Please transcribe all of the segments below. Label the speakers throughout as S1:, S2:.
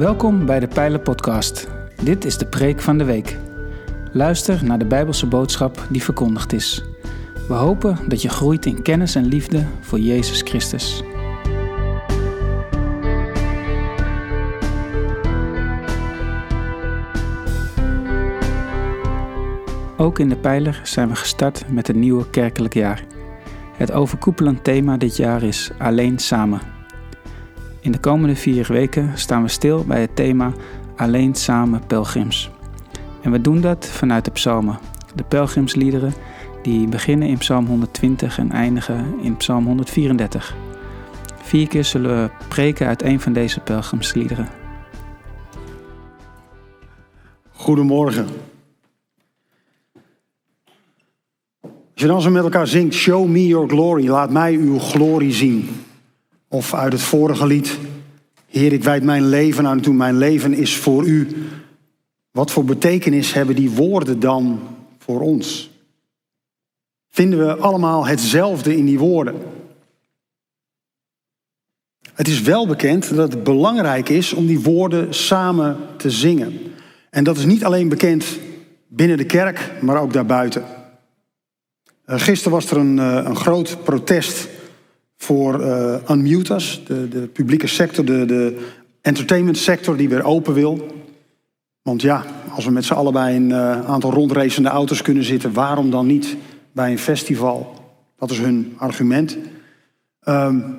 S1: Welkom bij de Pijler Podcast. Dit is de preek van de week. Luister naar de Bijbelse boodschap die verkondigd is. We hopen dat je groeit in kennis en liefde voor Jezus Christus. Ook in de Pijler zijn we gestart met een nieuwe kerkelijk jaar. Het overkoepelend thema dit jaar is Alleen Samen. In de komende vier weken staan we stil bij het thema Alleen Samen Pelgrims. En we doen dat vanuit de psalmen, de pelgrimsliederen die beginnen in Psalm 120 en eindigen in Psalm 134. Vier keer zullen we preken uit een van deze pelgrimsliederen.
S2: Goedemorgen. Als je dan zo met elkaar zingt, Show me your glory, laat mij uw glorie zien. Of uit het vorige lied, Heer, ik wijd mijn leven aan u toe, mijn leven is voor u. Wat voor betekenis hebben die woorden dan voor ons? Vinden we allemaal hetzelfde in die woorden? Het is wel bekend dat het belangrijk is om die woorden samen te zingen. En dat is niet alleen bekend binnen de kerk, maar ook daarbuiten. Uh, gisteren was er een, uh, een groot protest voor uh, Unmutas, de, de, publieke sector, de, de entertainment sector die weer open wil. Want ja, als we met z'n allen bij een aantal rondracende auto's kunnen zitten, waarom dan niet bij een festival? Dat is hun argument. Um,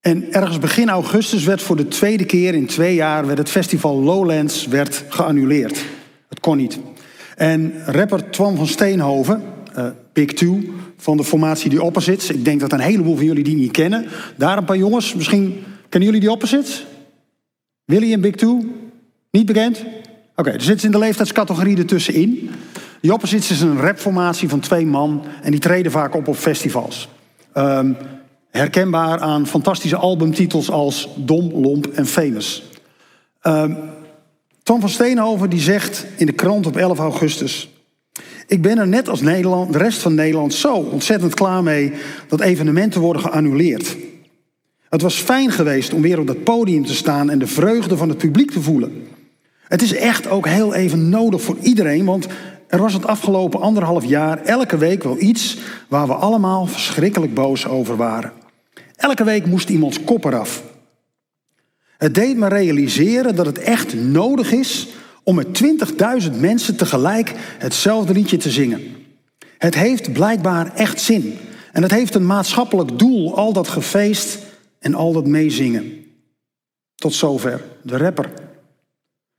S2: en ergens begin augustus werd voor de tweede keer in twee jaar werd het festival Lowlands werd geannuleerd. Het kon niet. En rapper Twan van Steenhoven, uh, Big Two, van de formatie The Opposites. Ik denk dat een heleboel van jullie die niet kennen. Daar een paar jongens, misschien kennen jullie The Opposites? Willy en Big Two? Niet bekend? Oké, okay, er zitten in de leeftijdscategorie ertussenin. The Opposites is een rapformatie van twee man en die treden vaak op op festivals. Um, herkenbaar aan fantastische albumtitels als Dom, Lomp en Famous. Um, Tom van Steenhoven die zegt in de krant op 11 augustus... Ik ben er net als Nederland, de rest van Nederland zo ontzettend klaar mee dat evenementen worden geannuleerd. Het was fijn geweest om weer op dat podium te staan en de vreugde van het publiek te voelen. Het is echt ook heel even nodig voor iedereen, want er was het afgelopen anderhalf jaar elke week wel iets waar we allemaal verschrikkelijk boos over waren. Elke week moest iemands kop eraf. Het deed me realiseren dat het echt nodig is om met 20.000 mensen tegelijk hetzelfde liedje te zingen. Het heeft blijkbaar echt zin. En het heeft een maatschappelijk doel, al dat gefeest en al dat meezingen. Tot zover de rapper.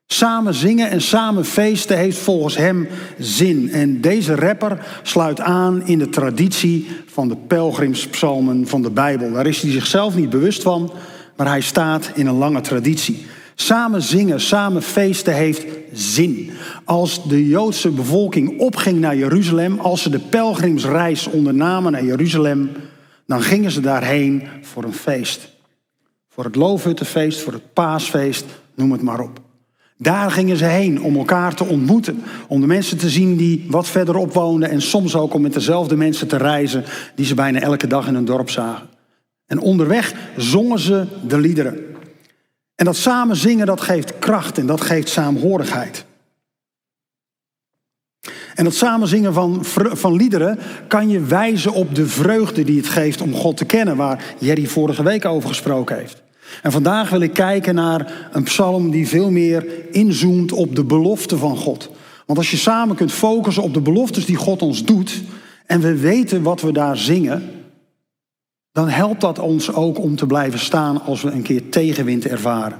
S2: Samen zingen en samen feesten heeft volgens hem zin. En deze rapper sluit aan in de traditie van de pelgrimspsalmen van de Bijbel. Daar is hij zichzelf niet bewust van, maar hij staat in een lange traditie. Samen zingen, samen feesten heeft zin. Als de Joodse bevolking opging naar Jeruzalem, als ze de pelgrimsreis ondernamen naar Jeruzalem, dan gingen ze daarheen voor een feest. Voor het Loofhuttenfeest, voor het Paasfeest, noem het maar op. Daar gingen ze heen om elkaar te ontmoeten. Om de mensen te zien die wat verderop woonden. En soms ook om met dezelfde mensen te reizen die ze bijna elke dag in hun dorp zagen. En onderweg zongen ze de liederen. En dat samen zingen, dat geeft kracht en dat geeft saamhorigheid. En dat samen zingen van, van liederen kan je wijzen op de vreugde die het geeft om God te kennen, waar Jerry vorige week over gesproken heeft. En vandaag wil ik kijken naar een psalm die veel meer inzoomt op de belofte van God. Want als je samen kunt focussen op de beloftes die God ons doet en we weten wat we daar zingen, dan helpt dat ons ook om te blijven staan als we een keer tegenwind ervaren.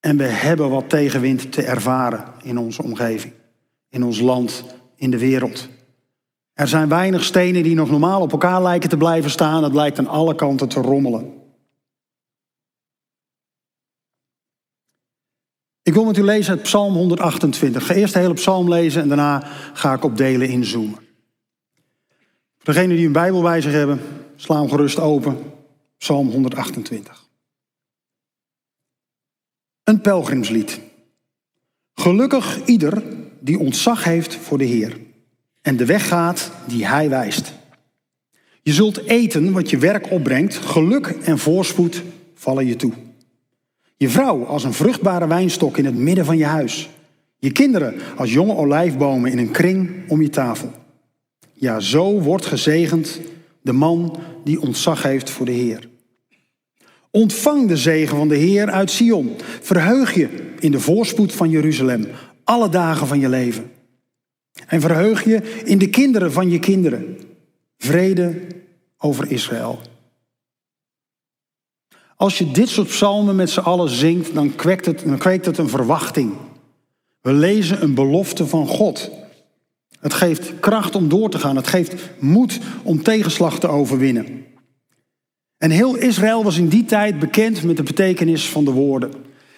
S2: En we hebben wat tegenwind te ervaren in onze omgeving, in ons land, in de wereld. Er zijn weinig stenen die nog normaal op elkaar lijken te blijven staan. Het lijkt aan alle kanten te rommelen. Ik wil met u lezen uit Psalm 128. Ik ga eerst de hele psalm lezen en daarna ga ik op delen inzoomen. Voor degenen die een Bijbel bij zich hebben, sla hem gerust open. Psalm 128. Een pelgrimslied. Gelukkig ieder die ontzag heeft voor de Heer en de weg gaat die Hij wijst. Je zult eten wat je werk opbrengt, geluk en voorspoed vallen je toe. Je vrouw als een vruchtbare wijnstok in het midden van je huis. Je kinderen als jonge olijfbomen in een kring om je tafel. Ja, zo wordt gezegend de man die ontzag heeft voor de Heer. Ontvang de zegen van de Heer uit Sion. Verheug je in de voorspoed van Jeruzalem, alle dagen van je leven. En verheug je in de kinderen van je kinderen. Vrede over Israël. Als je dit soort psalmen met z'n allen zingt, dan kweekt, het, dan kweekt het een verwachting. We lezen een belofte van God. Het geeft kracht om door te gaan. Het geeft moed om tegenslag te overwinnen. En heel Israël was in die tijd bekend met de betekenis van de woorden.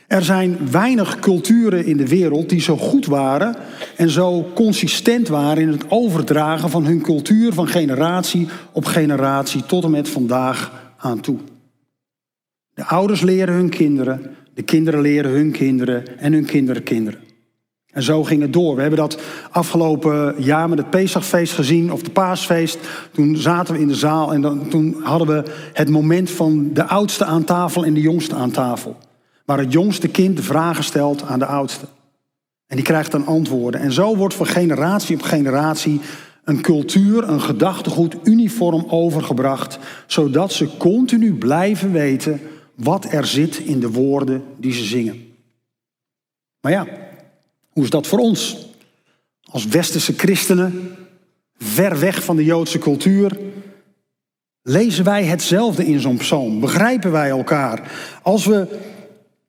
S2: Er zijn weinig culturen in de wereld die zo goed waren en zo consistent waren in het overdragen van hun cultuur van generatie op generatie tot en met vandaag aan toe. De ouders leren hun kinderen, de kinderen leren hun kinderen en hun kinderen kinderen. En zo ging het door. We hebben dat afgelopen jaar met het Pesachfeest gezien, of de Paasfeest. Toen zaten we in de zaal en dan, toen hadden we het moment van de oudste aan tafel en de jongste aan tafel. Waar het jongste kind de vragen stelt aan de oudste. En die krijgt dan antwoorden. En zo wordt van generatie op generatie een cultuur, een gedachtegoed uniform overgebracht, zodat ze continu blijven weten wat er zit in de woorden die ze zingen. Maar ja, hoe is dat voor ons? Als westerse christenen, ver weg van de Joodse cultuur, lezen wij hetzelfde in zo'n psalm? Begrijpen wij elkaar? Als we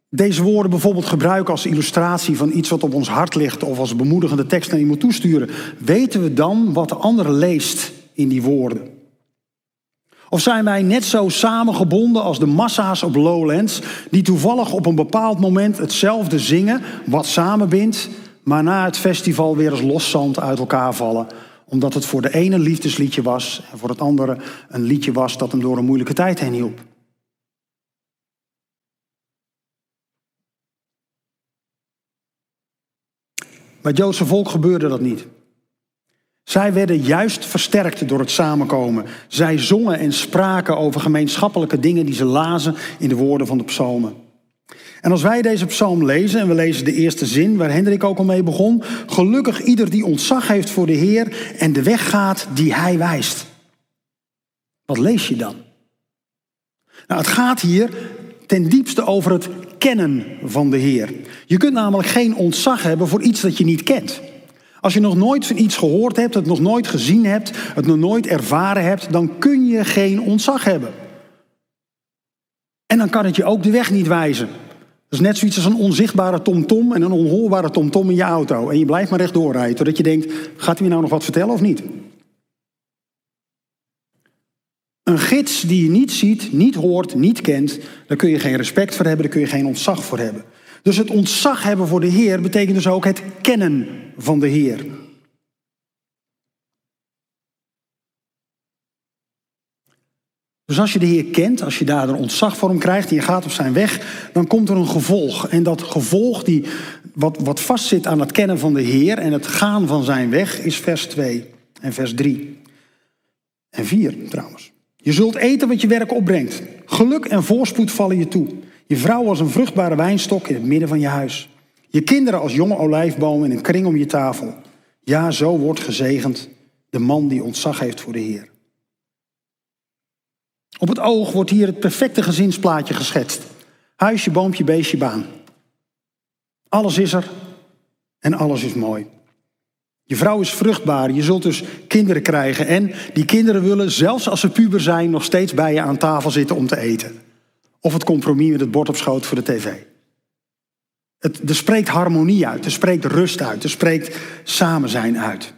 S2: deze woorden bijvoorbeeld gebruiken als illustratie van iets wat op ons hart ligt of als bemoedigende tekst naar iemand toesturen, weten we dan wat de andere leest in die woorden? Of zijn wij net zo samengebonden als de massa's op Lowlands, die toevallig op een bepaald moment hetzelfde zingen, wat samenbindt, maar na het festival weer als loszand uit elkaar vallen, omdat het voor de ene liefdesliedje was en voor het andere een liedje was dat hem door een moeilijke tijd heen hielp? Bij het Joodse volk gebeurde dat niet. Zij werden juist versterkt door het samenkomen. Zij zongen en spraken over gemeenschappelijke dingen die ze lazen in de woorden van de psalmen. En als wij deze psalm lezen, en we lezen de eerste zin waar Hendrik ook al mee begon, gelukkig ieder die ontzag heeft voor de Heer en de weg gaat die Hij wijst. Wat lees je dan? Nou, het gaat hier ten diepste over het kennen van de Heer. Je kunt namelijk geen ontzag hebben voor iets dat je niet kent. Als je nog nooit van iets gehoord hebt, het nog nooit gezien hebt, het nog nooit ervaren hebt, dan kun je geen ontzag hebben. En dan kan het je ook de weg niet wijzen. Dat is net zoiets als een onzichtbare tomtom en een onhoorbare tomtom in je auto. En je blijft maar rechtdoor rijden, totdat je denkt, gaat hij nou nog wat vertellen of niet? Een gids die je niet ziet, niet hoort, niet kent, daar kun je geen respect voor hebben, daar kun je geen ontzag voor hebben. Dus het ontzag hebben voor de Heer betekent dus ook het kennen van de Heer. Dus als je de Heer kent, als je daar een ontzag voor hem krijgt en je gaat op zijn weg, dan komt er een gevolg. En dat gevolg, die, wat, wat vastzit aan het kennen van de Heer en het gaan van zijn weg, is vers 2 en vers 3. En 4 trouwens. Je zult eten wat je werk opbrengt. Geluk en voorspoed vallen je toe. Je vrouw als een vruchtbare wijnstok in het midden van je huis. Je kinderen als jonge olijfbomen in een kring om je tafel. Ja, zo wordt gezegend de man die ontzag heeft voor de Heer. Op het oog wordt hier het perfecte gezinsplaatje geschetst. Huisje, boompje, beestje, baan. Alles is er en alles is mooi. Je vrouw is vruchtbaar, je zult dus kinderen krijgen. En die kinderen willen, zelfs als ze puber zijn, nog steeds bij je aan tafel zitten om te eten. Of het compromis met het bord op schoot voor de tv. Het, er spreekt harmonie uit, er spreekt rust uit, er spreekt samen zijn uit.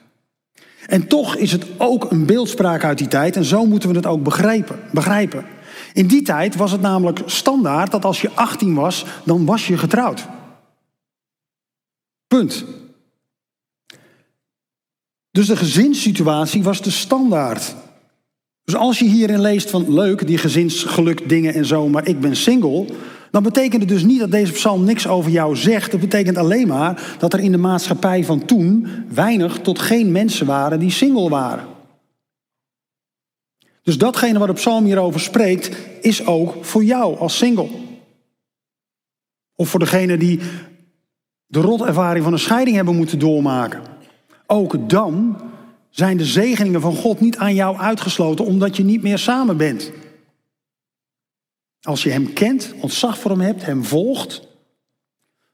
S2: En toch is het ook een beeldspraak uit die tijd en zo moeten we het ook begrijpen. begrijpen. In die tijd was het namelijk standaard dat als je 18 was, dan was je getrouwd. Punt. Dus de gezinssituatie was de standaard. Dus als je hierin leest van leuk, die gezinsgeluk dingen en zo, maar ik ben single, dan betekent het dus niet dat deze psalm niks over jou zegt. Het betekent alleen maar dat er in de maatschappij van toen weinig tot geen mensen waren die single waren. Dus datgene wat de psalm hierover spreekt, is ook voor jou als single. Of voor degene die de rotervaring van een scheiding hebben moeten doormaken. Ook dan zijn de zegeningen van God niet aan jou uitgesloten omdat je niet meer samen bent. Als je Hem kent, ontzag voor Hem hebt, Hem volgt,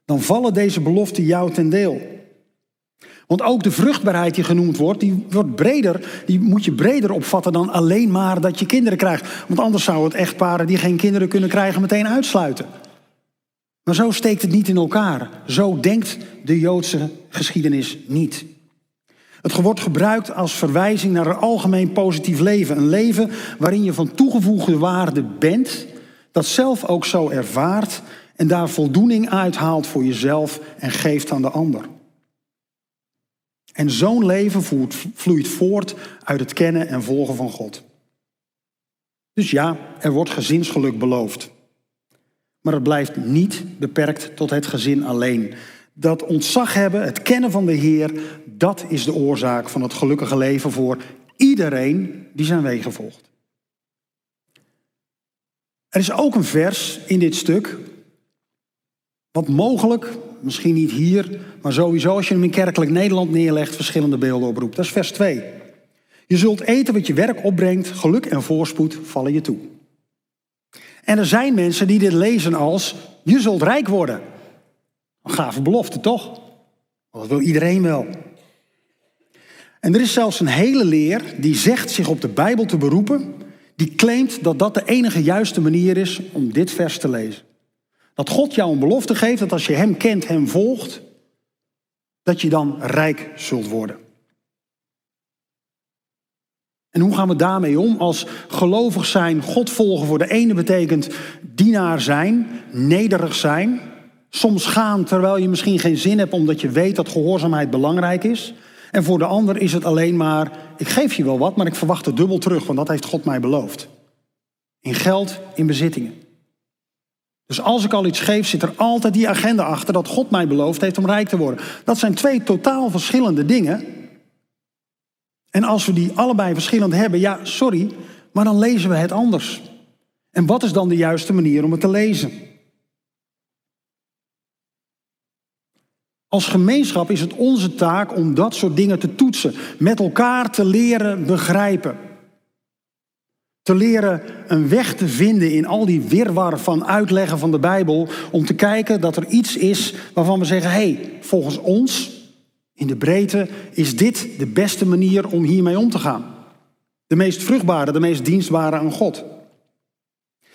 S2: dan vallen deze beloften jou ten deel. Want ook de vruchtbaarheid die genoemd wordt, die wordt breder, die moet je breder opvatten dan alleen maar dat je kinderen krijgt. Want anders zou het echtparen die geen kinderen kunnen krijgen meteen uitsluiten. Maar zo steekt het niet in elkaar. Zo denkt de Joodse geschiedenis niet. Het wordt gebruikt als verwijzing naar een algemeen positief leven. Een leven waarin je van toegevoegde waarde bent, dat zelf ook zo ervaart en daar voldoening uithaalt voor jezelf en geeft aan de ander. En zo'n leven vloeit voort uit het kennen en volgen van God. Dus ja, er wordt gezinsgeluk beloofd. Maar het blijft niet beperkt tot het gezin alleen. Dat ontzag hebben, het kennen van de Heer, dat is de oorzaak van het gelukkige leven voor iedereen die zijn wegen volgt. Er is ook een vers in dit stuk, wat mogelijk, misschien niet hier, maar sowieso als je hem in kerkelijk Nederland neerlegt, verschillende beelden oproept. Dat is vers 2. Je zult eten wat je werk opbrengt, geluk en voorspoed vallen je toe. En er zijn mensen die dit lezen als, je zult rijk worden. Een gave belofte, toch? Dat wil iedereen wel. En er is zelfs een hele leer die zegt zich op de Bijbel te beroepen, die claimt dat dat de enige juiste manier is om dit vers te lezen. Dat God jou een belofte geeft dat als je Hem kent, Hem volgt, dat je dan rijk zult worden. En hoe gaan we daarmee om? Als gelovig zijn, God volgen voor de ene betekent dienaar zijn, nederig zijn. Soms gaan terwijl je misschien geen zin hebt omdat je weet dat gehoorzaamheid belangrijk is. En voor de ander is het alleen maar, ik geef je wel wat, maar ik verwacht het dubbel terug, want dat heeft God mij beloofd. In geld, in bezittingen. Dus als ik al iets geef, zit er altijd die agenda achter dat God mij beloofd heeft om rijk te worden. Dat zijn twee totaal verschillende dingen. En als we die allebei verschillend hebben, ja, sorry, maar dan lezen we het anders. En wat is dan de juiste manier om het te lezen? Als gemeenschap is het onze taak om dat soort dingen te toetsen, met elkaar te leren begrijpen. Te leren een weg te vinden in al die wirwar van uitleggen van de Bijbel, om te kijken dat er iets is waarvan we zeggen: hé, hey, volgens ons, in de breedte, is dit de beste manier om hiermee om te gaan. De meest vruchtbare, de meest dienstbare aan God.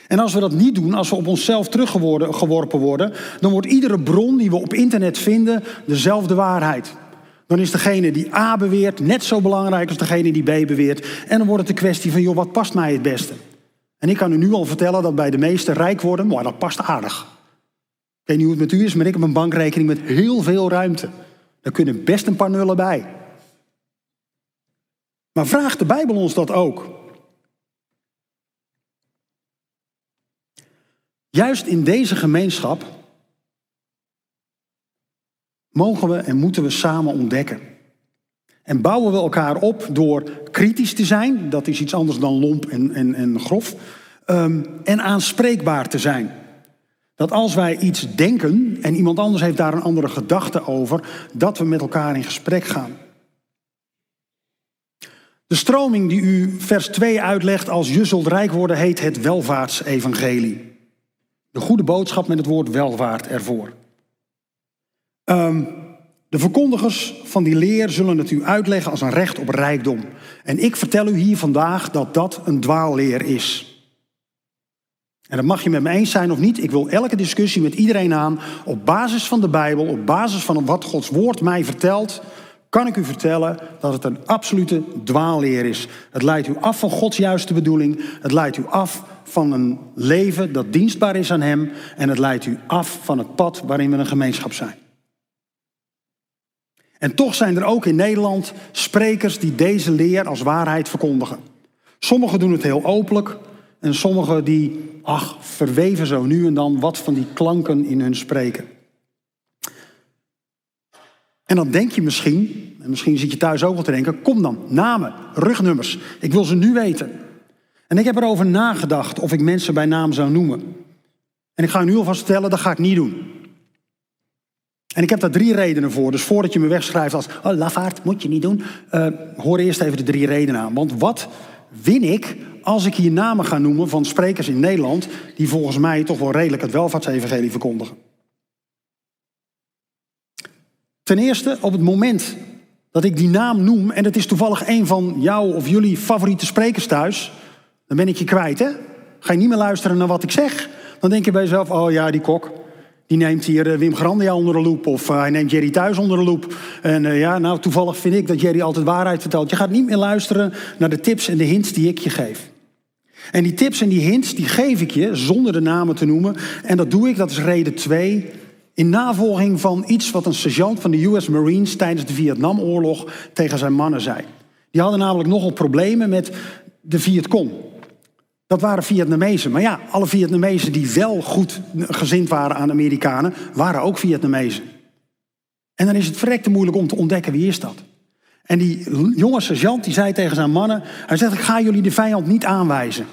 S2: En als we dat niet doen, als we op onszelf teruggeworpen worden, dan wordt iedere bron die we op internet vinden dezelfde waarheid. Dan is degene die A beweert net zo belangrijk als degene die B beweert. En dan wordt het de kwestie van, joh, wat past mij het beste? En ik kan u nu al vertellen dat bij de meesten rijk worden, maar dat past aardig. Ik weet niet hoe het met u is, maar ik heb een bankrekening met heel veel ruimte. Daar kunnen best een paar nullen bij. Maar vraagt de Bijbel ons dat ook? Juist in deze gemeenschap mogen we en moeten we samen ontdekken. En bouwen we elkaar op door kritisch te zijn, dat is iets anders dan lomp en, en, en grof, um, en aanspreekbaar te zijn. Dat als wij iets denken en iemand anders heeft daar een andere gedachte over, dat we met elkaar in gesprek gaan. De stroming die u vers 2 uitlegt als je zult rijk worden, heet het welvaartsevangelie. De goede boodschap met het woord welvaart ervoor. Um, de verkondigers van die leer zullen het u uitleggen als een recht op rijkdom. En ik vertel u hier vandaag dat dat een dwaalleer is. En dat mag je met me eens zijn of niet. Ik wil elke discussie met iedereen aan. Op basis van de Bijbel, op basis van wat Gods woord mij vertelt, kan ik u vertellen dat het een absolute dwaalleer is. Het leidt u af van Gods juiste bedoeling. Het leidt u af van een leven dat dienstbaar is aan Hem. En het leidt u af van het pad waarin we een gemeenschap zijn. En toch zijn er ook in Nederland sprekers die deze leer als waarheid verkondigen. Sommigen doen het heel openlijk en sommigen die, ach, verweven zo nu en dan wat van die klanken in hun spreken. En dan denk je misschien, en misschien zit je thuis ook wel te denken, kom dan, namen, rugnummers, ik wil ze nu weten. En ik heb erover nagedacht of ik mensen bij naam zou noemen. En ik ga nu alvast vertellen, dat ga ik niet doen. En ik heb daar drie redenen voor. Dus voordat je me wegschrijft als, oh lafaard, moet je niet doen. Uh, hoor eerst even de drie redenen aan. Want wat win ik als ik hier namen ga noemen van sprekers in Nederland... die volgens mij toch wel redelijk het welvaartsevangelie verkondigen? Ten eerste, op het moment dat ik die naam noem... en het is toevallig een van jouw of jullie favoriete sprekers thuis... dan ben ik je kwijt, hè? Ga je niet meer luisteren naar wat ik zeg... dan denk je bij jezelf, oh ja, die kok... Die neemt hier eh, Wim Grandia onder de loep. Of eh, hij neemt Jerry Thuis onder de loep. En uh, ja, nou toevallig vind ik dat Jerry altijd waarheid vertelt. Je gaat niet meer luisteren naar de tips en de hints die ik je geef. En die tips en die hints, die geef ik je zonder de namen te noemen. En dat doe ik, dat is reden 2. In navolging van iets wat een sergeant van de US Marines tijdens de Vietnamoorlog tegen zijn mannen zei. Die hadden namelijk nogal problemen met de Vietcong. Dat waren Vietnamezen. Maar ja, alle Vietnamezen die wel goed gezind waren aan Amerikanen, waren ook Vietnamezen. En dan is het verrekte moeilijk om te ontdekken wie is dat. En die jonge sergeant die zei tegen zijn mannen, hij zegt ik ga jullie de vijand niet aanwijzen.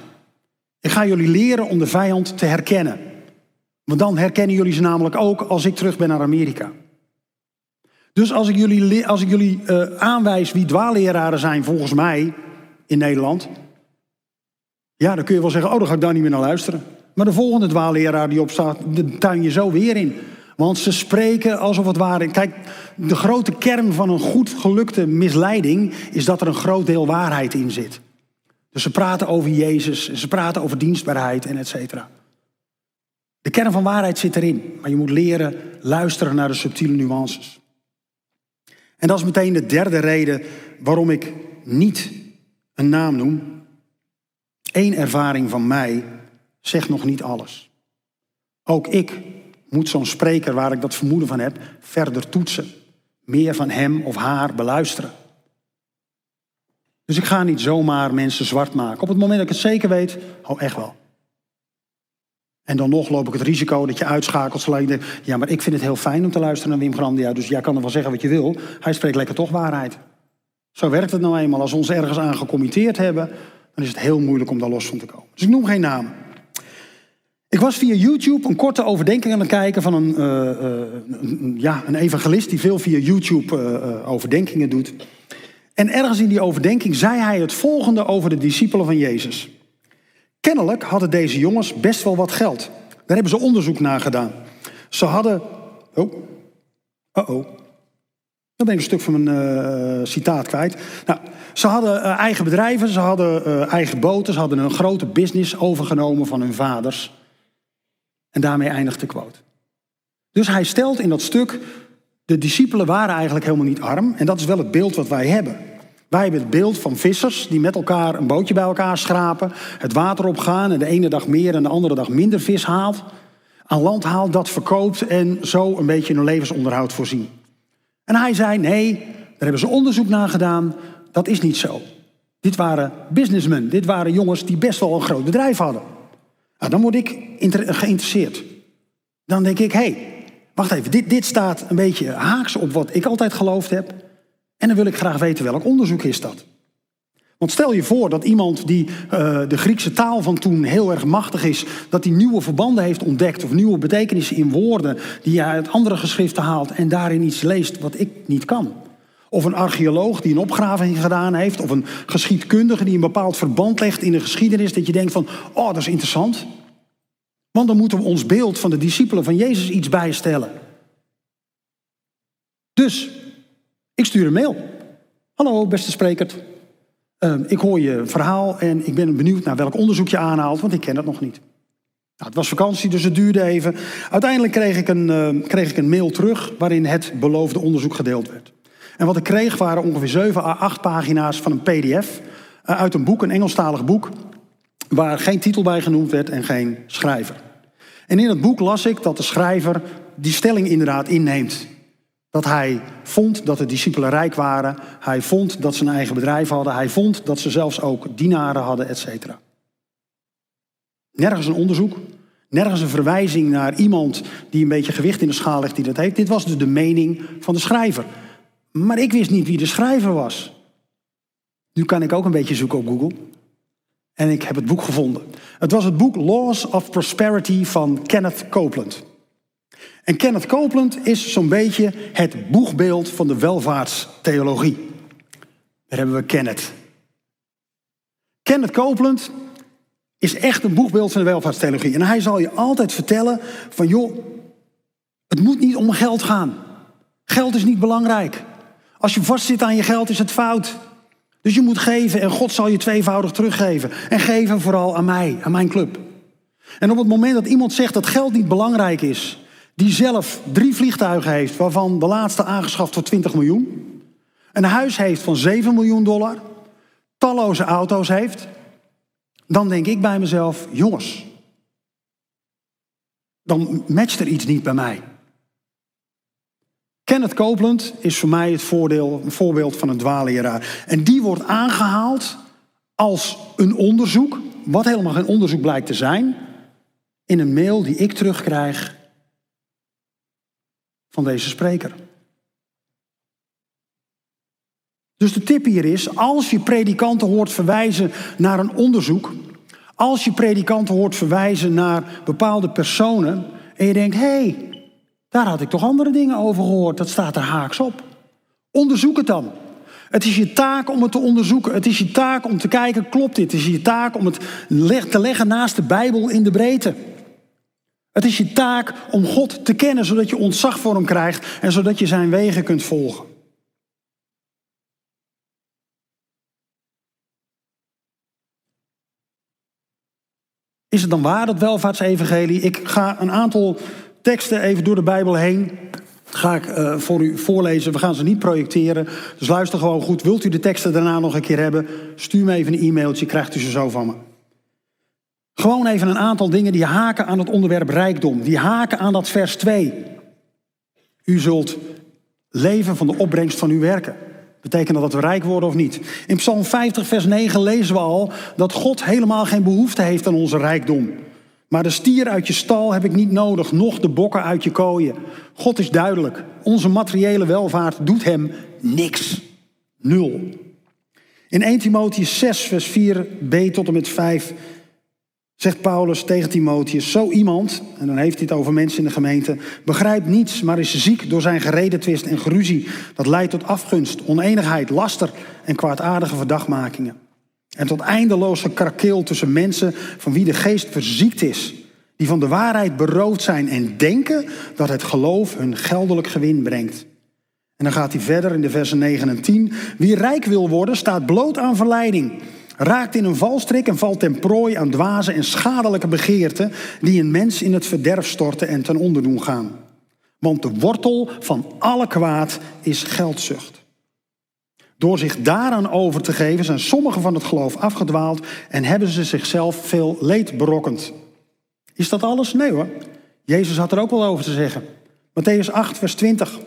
S2: Ik ga jullie leren om de vijand te herkennen. Want dan herkennen jullie ze namelijk ook als ik terug ben naar Amerika. Dus als ik jullie, als ik jullie uh, aanwijs wie dwaalleraren zijn volgens mij in Nederland, ja, dan kun je wel zeggen, oh, dan ga ik daar niet meer naar luisteren. Maar de volgende dwaalleraar die opstaat, tuin je zo weer in. Want ze spreken alsof het waar is. Kijk, de grote kern van een goed gelukte misleiding is dat er een groot deel waarheid in zit. Dus ze praten over Jezus, ze praten over dienstbaarheid en et cetera. De kern van waarheid zit erin, maar je moet leren luisteren naar de subtiele nuances. En dat is meteen de derde reden waarom ik niet een naam noem, Eén ervaring van mij zegt nog niet alles. Ook ik moet zo'n spreker waar ik dat vermoeden van heb verder toetsen. Meer van hem of haar beluisteren. Dus ik ga niet zomaar mensen zwart maken. Op het moment dat ik het zeker weet, oh echt wel. En dan nog loop ik het risico dat je uitschakelt zolang je denkt... ja, maar ik vind het heel fijn om te luisteren naar Wim Grandia... dus jij kan er wel zeggen wat je wil. Hij spreekt lekker toch waarheid. Zo werkt het nou eenmaal. Als we ons ergens aan gecommitteerd hebben dan is het heel moeilijk om daar los van te komen. Dus ik noem geen namen. Ik was via YouTube een korte overdenking aan het kijken van een, uh, een ja, een evangelist die veel via YouTube uh, overdenkingen doet. En ergens in die overdenking zei hij het volgende over de discipelen van Jezus. Kennelijk hadden deze jongens best wel wat geld. Daar hebben ze onderzoek naar gedaan. Ze hadden. Oh, oh, oh. Dan ben ik een stuk van mijn citaat kwijt. Nou, ze hadden uh, eigen bedrijven, ze hadden uh, eigen boten, ze hadden een grote business overgenomen van hun vaders. En daarmee eindigt de quote. Dus hij stelt in dat stuk, de discipelen waren eigenlijk helemaal niet arm. En dat is wel het beeld wat wij hebben. Wij hebben het beeld van vissers die met elkaar een bootje bij elkaar schrapen, het water opgaan en de ene dag meer en de andere dag minder vis haalt. Aan land haalt, dat verkoopt en zo een beetje hun levensonderhoud voorzien. En hij zei: nee, daar hebben ze onderzoek naar gedaan. Dat is niet zo. Dit waren businessmen. Dit waren jongens die best wel een groot bedrijf hadden. Nou, dan word ik geïnteresseerd. Dan denk ik: hé, hey, wacht even. Dit, dit staat een beetje haaks op wat ik altijd geloofd heb. En dan wil ik graag weten welk onderzoek is dat. Want stel je voor dat iemand die uh, de Griekse taal van toen heel erg machtig is, dat die nieuwe verbanden heeft ontdekt of nieuwe betekenissen in woorden die hij uit andere geschriften haalt en daarin iets leest wat ik niet kan. Of een archeoloog die een opgraving gedaan heeft, of een geschiedkundige die een bepaald verband legt in de geschiedenis, dat je denkt van, oh dat is interessant. Want dan moeten we ons beeld van de discipelen van Jezus iets bijstellen. Dus, ik stuur een mail. Hallo beste spreker, Ehm, ik hoor je verhaal en ik ben benieuwd naar welk onderzoek je aanhaalt, want ik ken het nog niet. Nou, het was vakantie, dus het duurde even. Uiteindelijk kreeg ik, een, ehm, kreeg ik een mail terug waarin het beloofde onderzoek gedeeld werd. En wat ik kreeg waren ongeveer 7 à 8 pagina's van een PDF uh, uit een boek, een Engelstalig boek, waar geen titel bij genoemd werd en geen schrijver. En in het boek las ik dat de schrijver die stelling inderdaad inneemt. Dat hij vond dat de discipelen rijk waren. Hij vond dat ze een eigen bedrijf hadden. Hij vond dat ze zelfs ook dienaren hadden, et cetera. Nergens een onderzoek. Nergens een verwijzing naar iemand die een beetje gewicht in de schaal legt die dat heeft. Dit was dus de mening van de schrijver. Maar ik wist niet wie de schrijver was. Nu kan ik ook een beetje zoeken op Google. En ik heb het boek gevonden. Het was het boek Laws of Prosperity van Kenneth Copeland. En Kenneth Copeland is zo'n beetje het boegbeeld van de welvaartstheologie. Daar hebben we Kenneth. Kenneth Copeland is echt een boegbeeld van de welvaartstheologie. En hij zal je altijd vertellen van joh, het moet niet om geld gaan. Geld is niet belangrijk. Als je vastzit aan je geld is het fout. Dus je moet geven en God zal je tweevoudig teruggeven. En geven vooral aan mij, aan mijn club. En op het moment dat iemand zegt dat geld niet belangrijk is, die zelf drie vliegtuigen heeft, waarvan de laatste aangeschaft voor 20 miljoen, een huis heeft van 7 miljoen dollar, talloze auto's heeft, dan denk ik bij mezelf, jongens, dan matcht er iets niet bij mij. Kenneth Copeland is voor mij het voordeel, een voorbeeld van een dwaaleraar. En die wordt aangehaald als een onderzoek, wat helemaal geen onderzoek blijkt te zijn, in een mail die ik terugkrijg van deze spreker. Dus de tip hier is, als je predikanten hoort verwijzen naar een onderzoek, als je predikanten hoort verwijzen naar bepaalde personen en je denkt, hé, hey, daar had ik toch andere dingen over gehoord, dat staat er haaks op. Onderzoek het dan. Het is je taak om het te onderzoeken. Het is je taak om te kijken, klopt dit? Het is je taak om het te leggen naast de Bijbel in de breedte. Het is je taak om God te kennen, zodat je ontzag voor hem krijgt en zodat je zijn wegen kunt volgen. Is het dan waar, dat welvaartsevangelie? Ik ga een aantal teksten even door de Bijbel heen. Ga ik uh, voor u voorlezen. We gaan ze niet projecteren. Dus luister gewoon goed. Wilt u de teksten daarna nog een keer hebben? Stuur me even een e-mailtje, krijgt u ze zo van me. Gewoon even een aantal dingen die haken aan het onderwerp rijkdom. Die haken aan dat vers 2. U zult leven van de opbrengst van uw werken. Betekent dat dat we rijk worden of niet? In Psalm 50, vers 9 lezen we al dat God helemaal geen behoefte heeft aan onze rijkdom. Maar de stier uit je stal heb ik niet nodig, noch de bokken uit je kooien. God is duidelijk. Onze materiële welvaart doet hem niks. Nul. In 1 Timotheus 6, vers 4b tot en met 5 zegt Paulus tegen Timotheus, zo iemand, en dan heeft hij het over mensen in de gemeente, begrijpt niets, maar is ziek door zijn geredetwist en geruzie. Dat leidt tot afgunst, oneenigheid, laster en kwaadaardige verdachtmakingen. En tot eindeloze krakeel tussen mensen van wie de geest verziekt is, die van de waarheid beroofd zijn en denken dat het geloof hun geldelijk gewin brengt. En dan gaat hij verder in de versen 9 en 10. Wie rijk wil worden, staat bloot aan verleiding raakt in een valstrik en valt ten prooi aan dwaze en schadelijke begeerten die een mens in het verderf storten en ten onder doen gaan. Want de wortel van alle kwaad is geldzucht. Door zich daaraan over te geven zijn sommigen van het geloof afgedwaald en hebben ze zichzelf veel leed berokkend. Is dat alles? Nee hoor. Jezus had er ook wel over te zeggen. Matthäus 8, vers 20.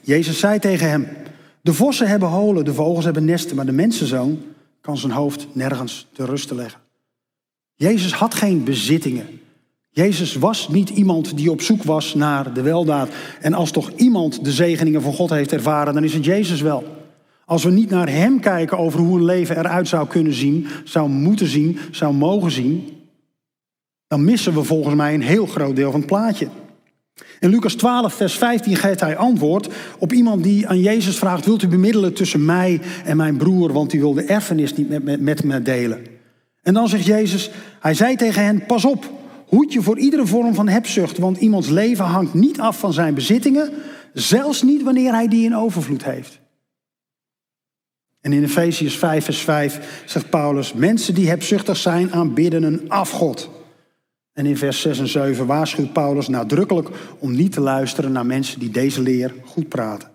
S2: Jezus zei tegen hem: De vossen hebben holen, de vogels hebben nesten, maar de mensenzoon kan zijn hoofd nergens te rusten leggen. Jezus had geen bezittingen. Jezus was niet iemand die op zoek was naar de weldaad. En als toch iemand de zegeningen van God heeft ervaren, dan is het Jezus wel. Als we niet naar Hem kijken over hoe een leven eruit zou kunnen zien, zou moeten zien, zou mogen zien, dan missen we volgens mij een heel groot deel van het plaatje. In Lucas 12, vers 15 geeft hij antwoord op iemand die aan Jezus vraagt: Wilt u bemiddelen tussen mij en mijn broer, want die wil de erfenis niet met, met, met me delen? En dan zegt Jezus: Hij zei tegen hen: Pas op, hoed je voor iedere vorm van hebzucht, want iemands leven hangt niet af van zijn bezittingen, zelfs niet wanneer hij die in overvloed heeft. En in Efesius 5, vers 5 zegt Paulus: Mensen die hebzuchtig zijn, aanbidden een afgod. En in vers 6 en 7 waarschuwt Paulus nadrukkelijk om niet te luisteren naar mensen die deze leer goed praten.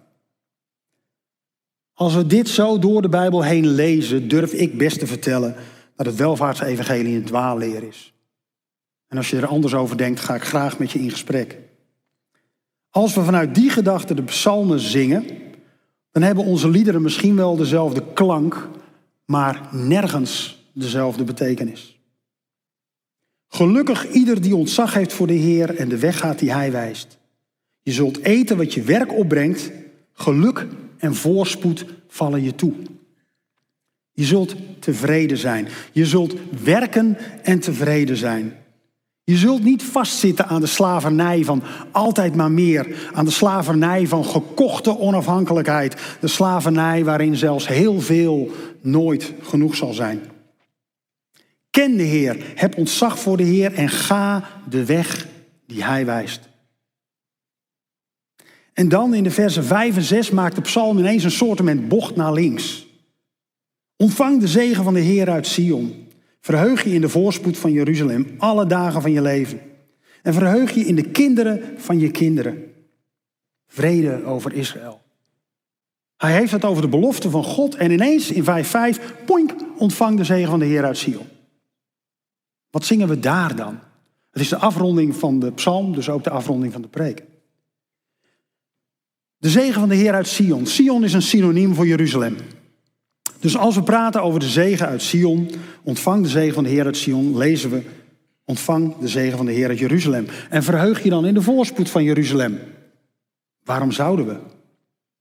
S2: Als we dit zo door de Bijbel heen lezen, durf ik best te vertellen dat het welvaartsevangelie een dwaalleer is. En als je er anders over denkt, ga ik graag met je in gesprek. Als we vanuit die gedachte de psalmen zingen, dan hebben onze liederen misschien wel dezelfde klank, maar nergens dezelfde betekenis. Gelukkig ieder die ontzag heeft voor de Heer en de weg gaat die Hij wijst. Je zult eten wat je werk opbrengt, geluk en voorspoed vallen je toe. Je zult tevreden zijn. Je zult werken en tevreden zijn. Je zult niet vastzitten aan de slavernij van altijd maar meer. Aan de slavernij van gekochte onafhankelijkheid. De slavernij waarin zelfs heel veel nooit genoeg zal zijn. Ken de Heer, heb ontzag voor de Heer en ga de weg die Hij wijst. En dan in de versen 5 en 6 maakt de psalm ineens een soortement bocht naar links. Ontvang de zegen van de Heer uit Sion. Verheug je in de voorspoed van Jeruzalem alle dagen van je leven. En verheug je in de kinderen van je kinderen. Vrede over Israël. Hij heeft het over de belofte van God en ineens in 5.5, poink, ontvang de zegen van de Heer uit Sion. Wat zingen we daar dan? Het is de afronding van de psalm, dus ook de afronding van de preek. De zegen van de Heer uit Sion. Sion is een synoniem voor Jeruzalem. Dus als we praten over de zegen uit Sion, ontvang de zegen van de Heer uit Sion, lezen we, ontvang de zegen van de Heer uit Jeruzalem. En verheug je dan in de voorspoed van Jeruzalem. Waarom zouden we?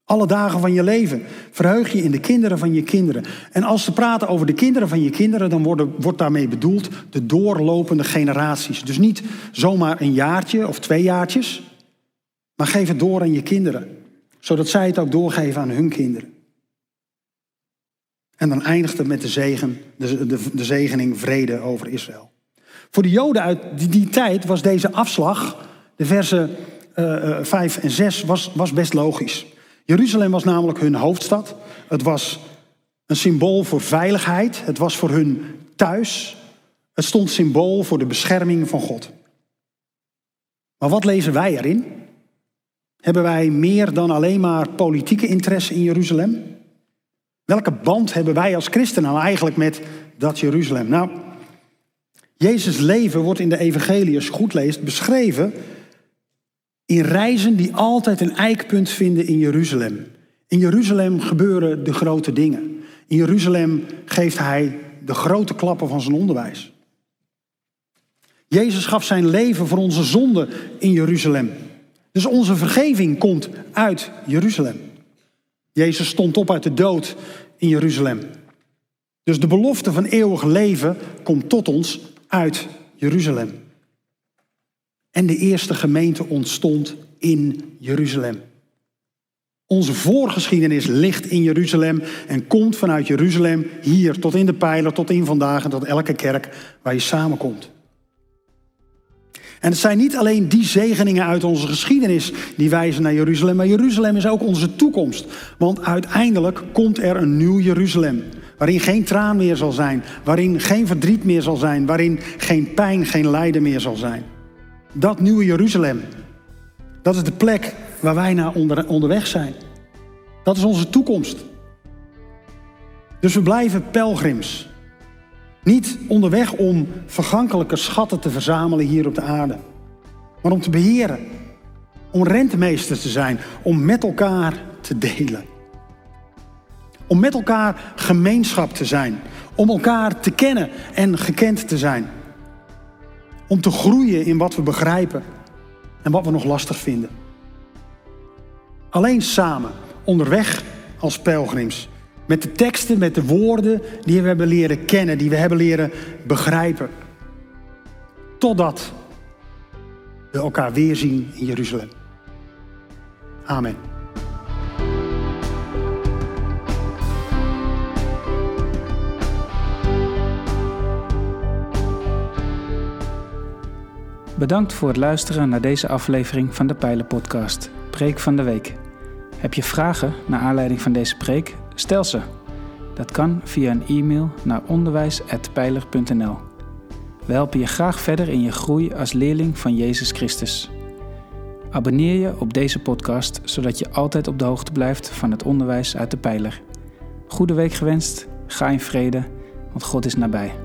S2: Alle dagen van je leven. Verheug je in de kinderen van je kinderen. En als we praten over de kinderen van je kinderen, dan wordt daarmee bedoeld de doorlopende generaties. Dus niet zomaar een jaartje of twee jaartjes, maar geef het door aan je kinderen. Zodat zij het ook doorgeven aan hun kinderen. En dan eindigt het met de, zegen, de, de, de zegening vrede over Israël. Voor de Joden uit die, tijd was deze afslag, de versen uh, 5 en 6, was, was best logisch. Jeruzalem was namelijk hun hoofdstad. Het was een symbool voor veiligheid. Het was voor hun thuis. Het stond symbool voor de bescherming van God. Maar wat lezen wij erin? Hebben wij meer dan alleen maar politieke interesse in Jeruzalem? Welke band hebben wij als christenen nou eigenlijk met dat Jeruzalem? Nou, Jezus' leven wordt in de evangelie, als goed leest, beschreven in reizen die altijd een eikpunt vinden in Jeruzalem. In Jeruzalem gebeuren de grote dingen. In Jeruzalem geeft hij de grote klappen van zijn onderwijs. Jezus gaf zijn leven voor onze zonde in Jeruzalem. Dus onze vergeving komt uit Jeruzalem. Jezus stond op uit de dood in Jeruzalem. Dus de belofte van eeuwig leven komt tot ons uit Jeruzalem. En de eerste gemeente ontstond in Jeruzalem. Onze voorgeschiedenis ligt in Jeruzalem en komt vanuit Jeruzalem hier tot in de pijler, tot in vandaag en tot elke kerk waar je samenkomt. En het zijn niet alleen die zegeningen uit onze geschiedenis die wijzen naar Jeruzalem, maar Jeruzalem is ook onze toekomst. Want uiteindelijk komt er een nieuw Jeruzalem, waarin geen traan meer zal zijn, waarin geen verdriet meer zal zijn, waarin geen pijn, geen lijden meer zal zijn. Dat nieuwe Jeruzalem, dat is de plek waar wij naar onder, onderweg zijn. Dat is onze toekomst. Dus we blijven pelgrims. Niet onderweg om vergankelijke schatten te verzamelen hier op de aarde, maar om te beheren. Om rentemeester te zijn, om met elkaar te delen. Om met elkaar gemeenschap te zijn, om elkaar te kennen en gekend te zijn. Om te groeien in wat we begrijpen en wat we nog lastig vinden. Alleen samen, onderweg als pelgrims, met de teksten, met de woorden die we hebben leren kennen, die we hebben leren begrijpen. Totdat we elkaar weer zien in Jeruzalem. Amen.
S1: Bedankt voor het luisteren naar deze aflevering van de Pijlen Podcast, Preek van de Week. Heb je vragen naar aanleiding van deze preek? Stel ze. Dat kan via een e-mail naar onderwijs.pijler.nl. We helpen je graag verder in je groei als leerling van Jezus Christus. Abonneer je op deze podcast zodat je altijd op de hoogte blijft van het onderwijs uit de pijler. Goede week gewenst, ga in vrede, want God is nabij.